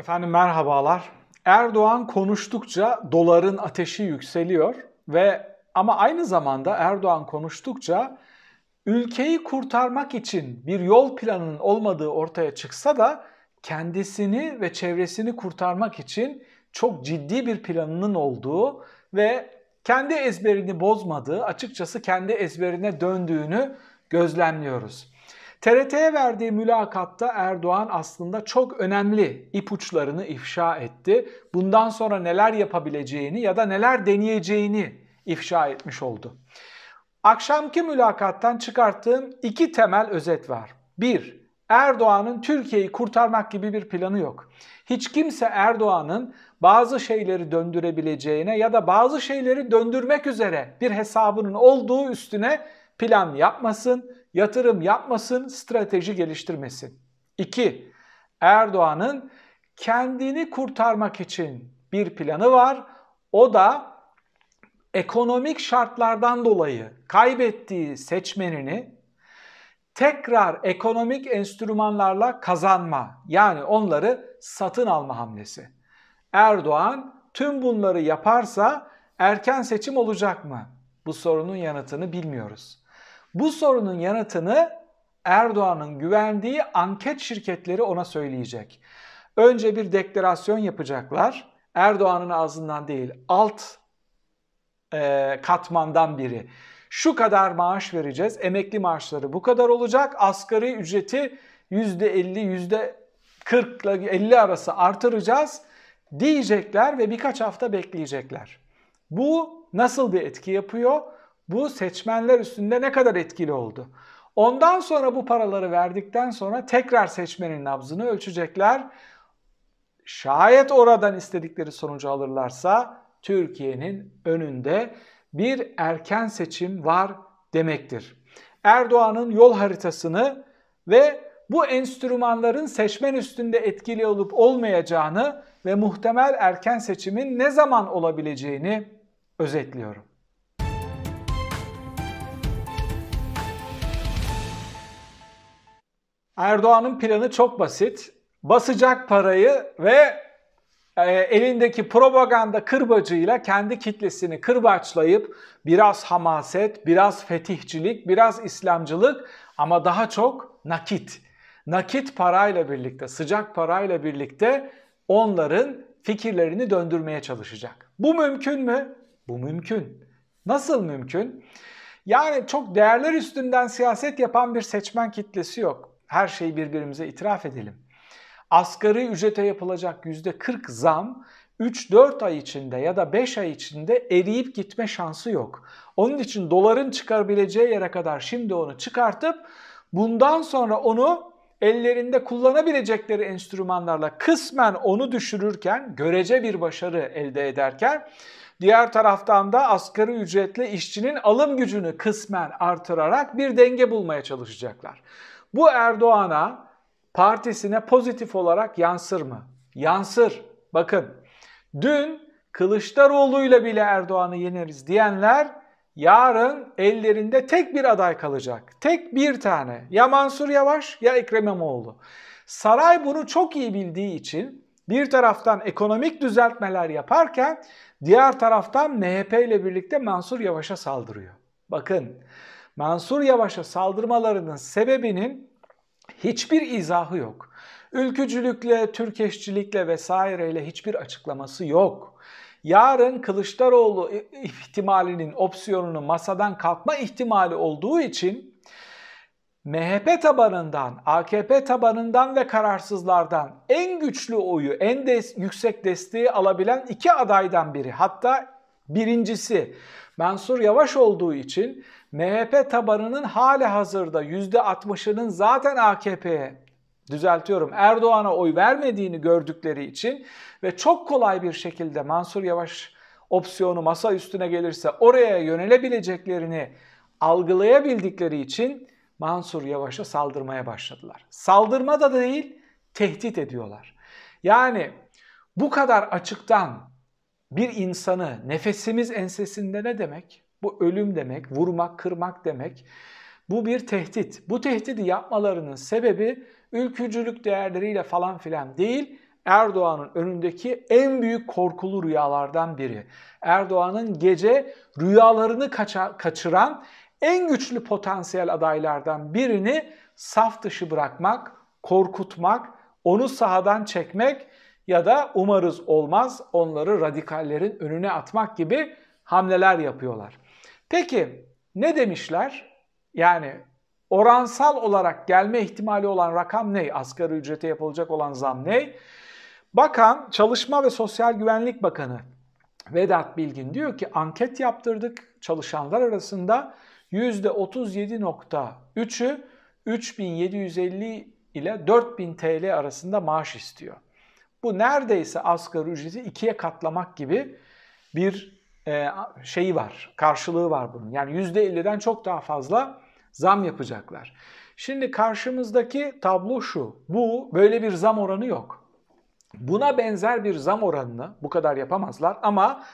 Efendim merhabalar. Erdoğan konuştukça doların ateşi yükseliyor ve ama aynı zamanda Erdoğan konuştukça ülkeyi kurtarmak için bir yol planının olmadığı ortaya çıksa da kendisini ve çevresini kurtarmak için çok ciddi bir planının olduğu ve kendi ezberini bozmadığı, açıkçası kendi ezberine döndüğünü gözlemliyoruz. TRT'ye verdiği mülakatta Erdoğan aslında çok önemli ipuçlarını ifşa etti. Bundan sonra neler yapabileceğini ya da neler deneyeceğini ifşa etmiş oldu. Akşamki mülakattan çıkarttığım iki temel özet var. Bir, Erdoğan'ın Türkiye'yi kurtarmak gibi bir planı yok. Hiç kimse Erdoğan'ın bazı şeyleri döndürebileceğine ya da bazı şeyleri döndürmek üzere bir hesabının olduğu üstüne plan yapmasın, yatırım yapmasın, strateji geliştirmesin. 2. Erdoğan'ın kendini kurtarmak için bir planı var. O da ekonomik şartlardan dolayı kaybettiği seçmenini tekrar ekonomik enstrümanlarla kazanma yani onları satın alma hamlesi. Erdoğan tüm bunları yaparsa erken seçim olacak mı? Bu sorunun yanıtını bilmiyoruz. Bu sorunun yanıtını Erdoğan'ın güvendiği anket şirketleri ona söyleyecek. Önce bir deklarasyon yapacaklar. Erdoğan'ın ağzından değil, alt e, katmandan biri. Şu kadar maaş vereceğiz, emekli maaşları bu kadar olacak, asgari ücreti %50, %40 ile 50 arası artıracağız diyecekler ve birkaç hafta bekleyecekler. Bu nasıl bir etki yapıyor? Bu seçmenler üstünde ne kadar etkili oldu? Ondan sonra bu paraları verdikten sonra tekrar seçmenin nabzını ölçecekler. Şayet oradan istedikleri sonucu alırlarsa Türkiye'nin önünde bir erken seçim var demektir. Erdoğan'ın yol haritasını ve bu enstrümanların seçmen üstünde etkili olup olmayacağını ve muhtemel erken seçimin ne zaman olabileceğini özetliyorum. Erdoğan'ın planı çok basit. Basacak parayı ve e, elindeki propaganda kırbacıyla kendi kitlesini kırbaçlayıp biraz hamaset, biraz fetihçilik, biraz İslamcılık ama daha çok nakit. Nakit parayla birlikte, sıcak parayla birlikte onların fikirlerini döndürmeye çalışacak. Bu mümkün mü? Bu mümkün. Nasıl mümkün? Yani çok değerler üstünden siyaset yapan bir seçmen kitlesi yok. Her şeyi birbirimize itiraf edelim. Asgari ücrete yapılacak %40 zam 3-4 ay içinde ya da 5 ay içinde eriyip gitme şansı yok. Onun için doların çıkarabileceği yere kadar şimdi onu çıkartıp bundan sonra onu ellerinde kullanabilecekleri enstrümanlarla kısmen onu düşürürken, görece bir başarı elde ederken diğer taraftan da asgari ücretli işçinin alım gücünü kısmen artırarak bir denge bulmaya çalışacaklar. Bu Erdoğan'a, partisine pozitif olarak yansır mı? Yansır. Bakın dün Kılıçdaroğlu'yla bile Erdoğan'ı yeneriz diyenler yarın ellerinde tek bir aday kalacak. Tek bir tane. Ya Mansur Yavaş ya Ekrem İmamoğlu. Saray bunu çok iyi bildiği için bir taraftan ekonomik düzeltmeler yaparken diğer taraftan MHP ile birlikte Mansur Yavaş'a saldırıyor. Bakın Mansur Yavaş'a saldırmalarının sebebinin hiçbir izahı yok. Ülkücülükle, Türkeşçilikle vesaireyle hiçbir açıklaması yok. Yarın Kılıçdaroğlu ihtimalinin opsiyonunu masadan kalkma ihtimali olduğu için MHP tabanından, AKP tabanından ve kararsızlardan en güçlü oyu, en des yüksek desteği alabilen iki adaydan biri. Hatta birincisi Mansur Yavaş olduğu için MHP tabanının hali hazırda %60'ının zaten AKP'ye düzeltiyorum Erdoğan'a oy vermediğini gördükleri için ve çok kolay bir şekilde Mansur Yavaş opsiyonu masa üstüne gelirse oraya yönelebileceklerini algılayabildikleri için Mansur Yavaş'a saldırmaya başladılar. Saldırma da değil, tehdit ediyorlar. Yani bu kadar açıktan bir insanı nefesimiz ensesinde ne demek? Bu ölüm demek, vurmak, kırmak demek. Bu bir tehdit. Bu tehdidi yapmalarının sebebi ülkücülük değerleriyle falan filan değil, Erdoğan'ın önündeki en büyük korkulu rüyalardan biri. Erdoğan'ın gece rüyalarını kaça, kaçıran en güçlü potansiyel adaylardan birini saf dışı bırakmak, korkutmak, onu sahadan çekmek ya da umarız olmaz onları radikallerin önüne atmak gibi hamleler yapıyorlar. Peki ne demişler? Yani oransal olarak gelme ihtimali olan rakam ne? Asgari ücrete yapılacak olan zam ne? Bakan, Çalışma ve Sosyal Güvenlik Bakanı Vedat Bilgin diyor ki anket yaptırdık çalışanlar arasında %37.3'ü 3750 ile 4000 TL arasında maaş istiyor. Bu neredeyse asgari ücreti ikiye katlamak gibi bir e, şeyi var, karşılığı var bunun. Yani %50'den çok daha fazla zam yapacaklar. Şimdi karşımızdaki tablo şu, bu böyle bir zam oranı yok. Buna benzer bir zam oranını bu kadar yapamazlar ama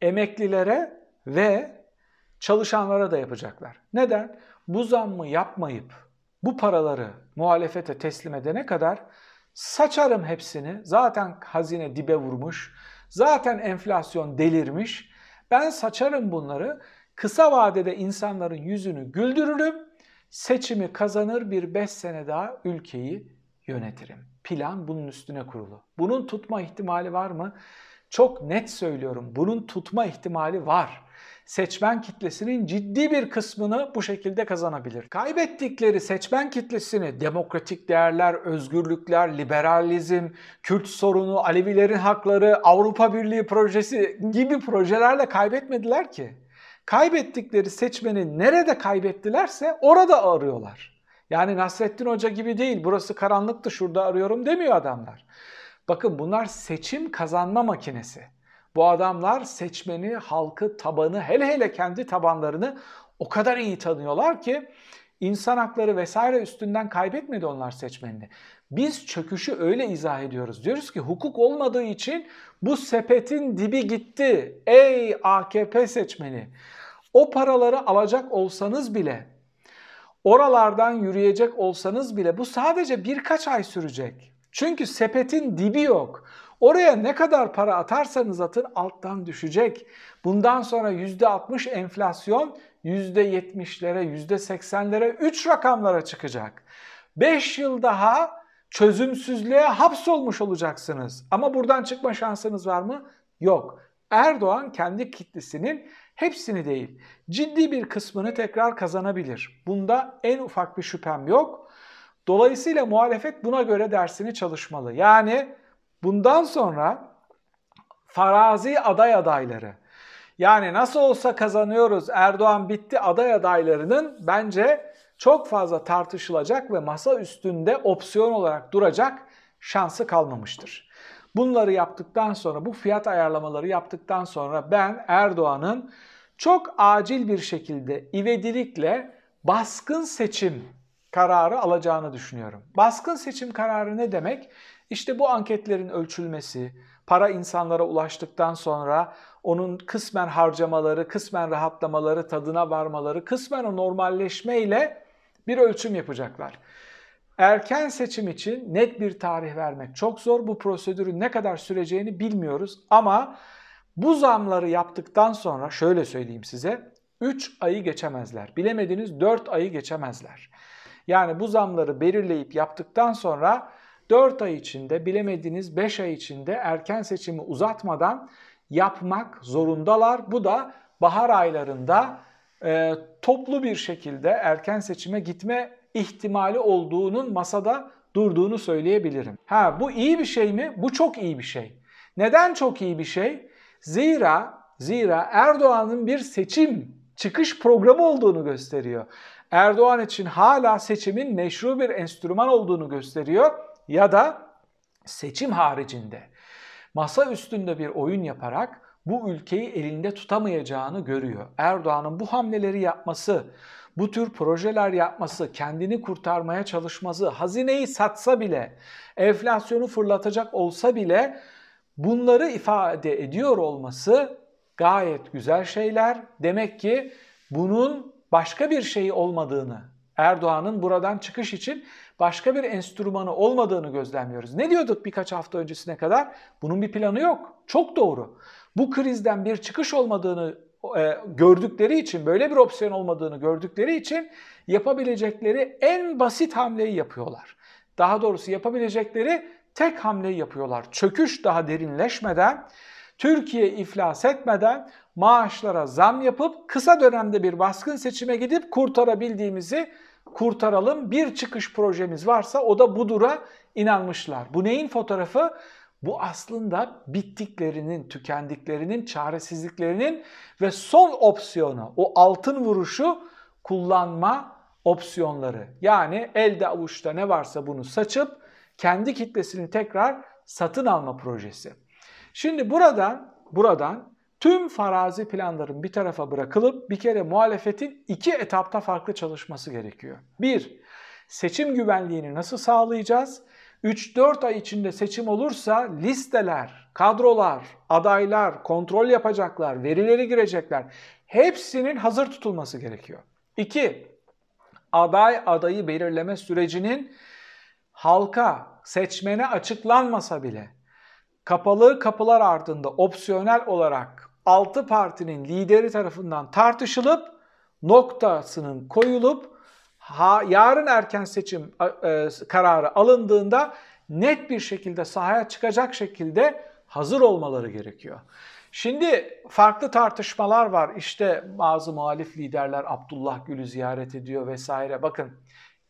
emeklilere ve çalışanlara da yapacaklar. Neden? Bu zammı yapmayıp bu paraları muhalefete teslim edene kadar saçarım hepsini. Zaten hazine dibe vurmuş. Zaten enflasyon delirmiş. Ben saçarım bunları. Kısa vadede insanların yüzünü güldürürüm. Seçimi kazanır bir 5 sene daha ülkeyi yönetirim. Plan bunun üstüne kurulu. Bunun tutma ihtimali var mı? Çok net söylüyorum. Bunun tutma ihtimali var seçmen kitlesinin ciddi bir kısmını bu şekilde kazanabilir. Kaybettikleri seçmen kitlesini demokratik değerler, özgürlükler, liberalizm, Kürt sorunu, Alevilerin hakları, Avrupa Birliği projesi gibi projelerle kaybetmediler ki. Kaybettikleri seçmeni nerede kaybettilerse orada arıyorlar. Yani Nasrettin Hoca gibi değil, burası karanlıktı şurada arıyorum demiyor adamlar. Bakın bunlar seçim kazanma makinesi. Bu adamlar seçmeni, halkı, tabanı, hele hele kendi tabanlarını o kadar iyi tanıyorlar ki insan hakları vesaire üstünden kaybetmedi onlar seçmenini. Biz çöküşü öyle izah ediyoruz. Diyoruz ki hukuk olmadığı için bu sepetin dibi gitti. Ey AKP seçmeni! O paraları alacak olsanız bile, oralardan yürüyecek olsanız bile bu sadece birkaç ay sürecek. Çünkü sepetin dibi yok. Oraya ne kadar para atarsanız atın alttan düşecek. Bundan sonra %60 enflasyon %70'lere, %80'lere 3 rakamlara çıkacak. 5 yıl daha çözümsüzlüğe hapsolmuş olacaksınız. Ama buradan çıkma şansınız var mı? Yok. Erdoğan kendi kitlesinin hepsini değil, ciddi bir kısmını tekrar kazanabilir. Bunda en ufak bir şüphem yok. Dolayısıyla muhalefet buna göre dersini çalışmalı. Yani Bundan sonra farazi aday adayları yani nasıl olsa kazanıyoruz Erdoğan bitti aday adaylarının bence çok fazla tartışılacak ve masa üstünde opsiyon olarak duracak şansı kalmamıştır. Bunları yaptıktan sonra bu fiyat ayarlamaları yaptıktan sonra ben Erdoğan'ın çok acil bir şekilde ivedilikle baskın seçim kararı alacağını düşünüyorum. Baskın seçim kararı ne demek? İşte bu anketlerin ölçülmesi, para insanlara ulaştıktan sonra onun kısmen harcamaları, kısmen rahatlamaları, tadına varmaları, kısmen o normalleşmeyle bir ölçüm yapacaklar. Erken seçim için net bir tarih vermek çok zor. Bu prosedürün ne kadar süreceğini bilmiyoruz ama bu zamları yaptıktan sonra şöyle söyleyeyim size 3 ayı geçemezler. Bilemediniz 4 ayı geçemezler. Yani bu zamları belirleyip yaptıktan sonra 4 ay içinde bilemediğiniz 5 ay içinde erken seçimi uzatmadan yapmak zorundalar. Bu da bahar aylarında e, toplu bir şekilde erken seçime gitme ihtimali olduğunun masada durduğunu söyleyebilirim. Ha bu iyi bir şey mi? Bu çok iyi bir şey. Neden çok iyi bir şey? Zira zira Erdoğan'ın bir seçim çıkış programı olduğunu gösteriyor. Erdoğan için hala seçimin meşru bir enstrüman olduğunu gösteriyor ya da seçim haricinde masa üstünde bir oyun yaparak bu ülkeyi elinde tutamayacağını görüyor. Erdoğan'ın bu hamleleri yapması, bu tür projeler yapması, kendini kurtarmaya çalışması, hazineyi satsa bile, enflasyonu fırlatacak olsa bile bunları ifade ediyor olması gayet güzel şeyler. Demek ki bunun başka bir şey olmadığını Erdoğan'ın buradan çıkış için başka bir enstrümanı olmadığını gözlemliyoruz. Ne diyorduk birkaç hafta öncesine kadar? Bunun bir planı yok. Çok doğru. Bu krizden bir çıkış olmadığını e, gördükleri için, böyle bir opsiyon olmadığını gördükleri için yapabilecekleri en basit hamleyi yapıyorlar. Daha doğrusu yapabilecekleri tek hamleyi yapıyorlar. Çöküş daha derinleşmeden, Türkiye iflas etmeden maaşlara zam yapıp kısa dönemde bir baskın seçime gidip kurtarabildiğimizi kurtaralım. Bir çıkış projemiz varsa o da budura inanmışlar. Bu neyin fotoğrafı? Bu aslında bittiklerinin, tükendiklerinin, çaresizliklerinin ve son opsiyonu, o altın vuruşu kullanma opsiyonları. Yani elde avuçta ne varsa bunu saçıp kendi kitlesini tekrar satın alma projesi. Şimdi buradan buradan tüm farazi planların bir tarafa bırakılıp bir kere muhalefetin iki etapta farklı çalışması gerekiyor. Bir, seçim güvenliğini nasıl sağlayacağız? 3-4 ay içinde seçim olursa listeler, kadrolar, adaylar, kontrol yapacaklar, verileri girecekler. Hepsinin hazır tutulması gerekiyor. 2. Aday adayı belirleme sürecinin halka, seçmene açıklanmasa bile kapalı kapılar ardında opsiyonel olarak 6 partinin lideri tarafından tartışılıp noktasının koyulup ha, yarın erken seçim e, kararı alındığında net bir şekilde sahaya çıkacak şekilde hazır olmaları gerekiyor. Şimdi farklı tartışmalar var. İşte bazı muhalif liderler Abdullah Gül'ü ziyaret ediyor vesaire. Bakın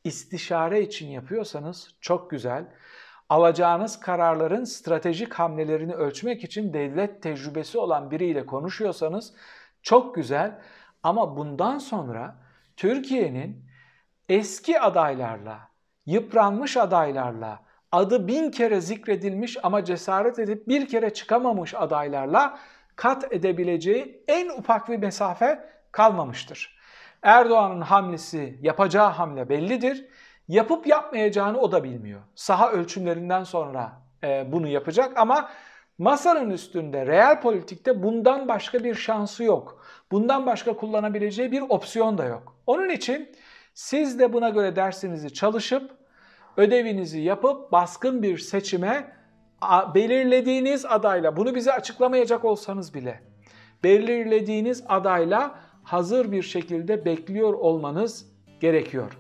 istişare için yapıyorsanız çok güzel. Alacağınız kararların stratejik hamlelerini ölçmek için devlet tecrübesi olan biriyle konuşuyorsanız çok güzel. Ama bundan sonra Türkiye'nin eski adaylarla, yıpranmış adaylarla, adı bin kere zikredilmiş ama cesaret edip bir kere çıkamamış adaylarla kat edebileceği en ufak bir mesafe kalmamıştır. Erdoğan'ın hamlesi, yapacağı hamle bellidir. Yapıp yapmayacağını o da bilmiyor. Saha ölçümlerinden sonra e, bunu yapacak ama masanın üstünde real politikte bundan başka bir şansı yok. Bundan başka kullanabileceği bir opsiyon da yok. Onun için siz de buna göre dersinizi çalışıp ödevinizi yapıp baskın bir seçime belirlediğiniz adayla bunu bize açıklamayacak olsanız bile belirlediğiniz adayla hazır bir şekilde bekliyor olmanız gerekiyor.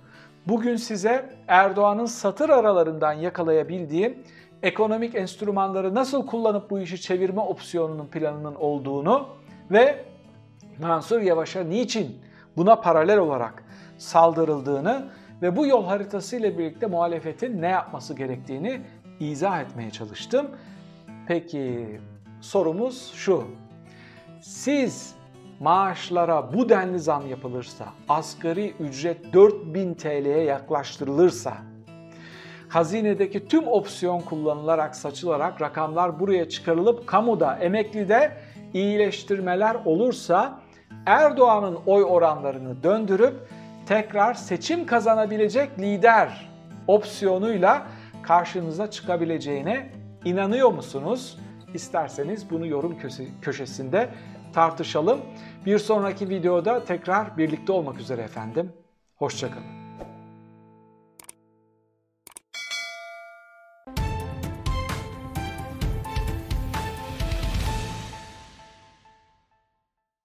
Bugün size Erdoğan'ın satır aralarından yakalayabildiğim ekonomik enstrümanları nasıl kullanıp bu işi çevirme opsiyonunun planının olduğunu ve Mansur Yavaş'a niçin buna paralel olarak saldırıldığını ve bu yol haritası ile birlikte muhalefetin ne yapması gerektiğini izah etmeye çalıştım. Peki sorumuz şu. Siz maaşlara bu denli zam yapılırsa, asgari ücret 4000 TL'ye yaklaştırılırsa, hazinedeki tüm opsiyon kullanılarak, saçılarak rakamlar buraya çıkarılıp kamuda, emeklide iyileştirmeler olursa Erdoğan'ın oy oranlarını döndürüp tekrar seçim kazanabilecek lider opsiyonuyla karşınıza çıkabileceğine inanıyor musunuz? İsterseniz bunu yorum köşesinde tartışalım. Bir sonraki videoda tekrar birlikte olmak üzere efendim. Hoşçakalın.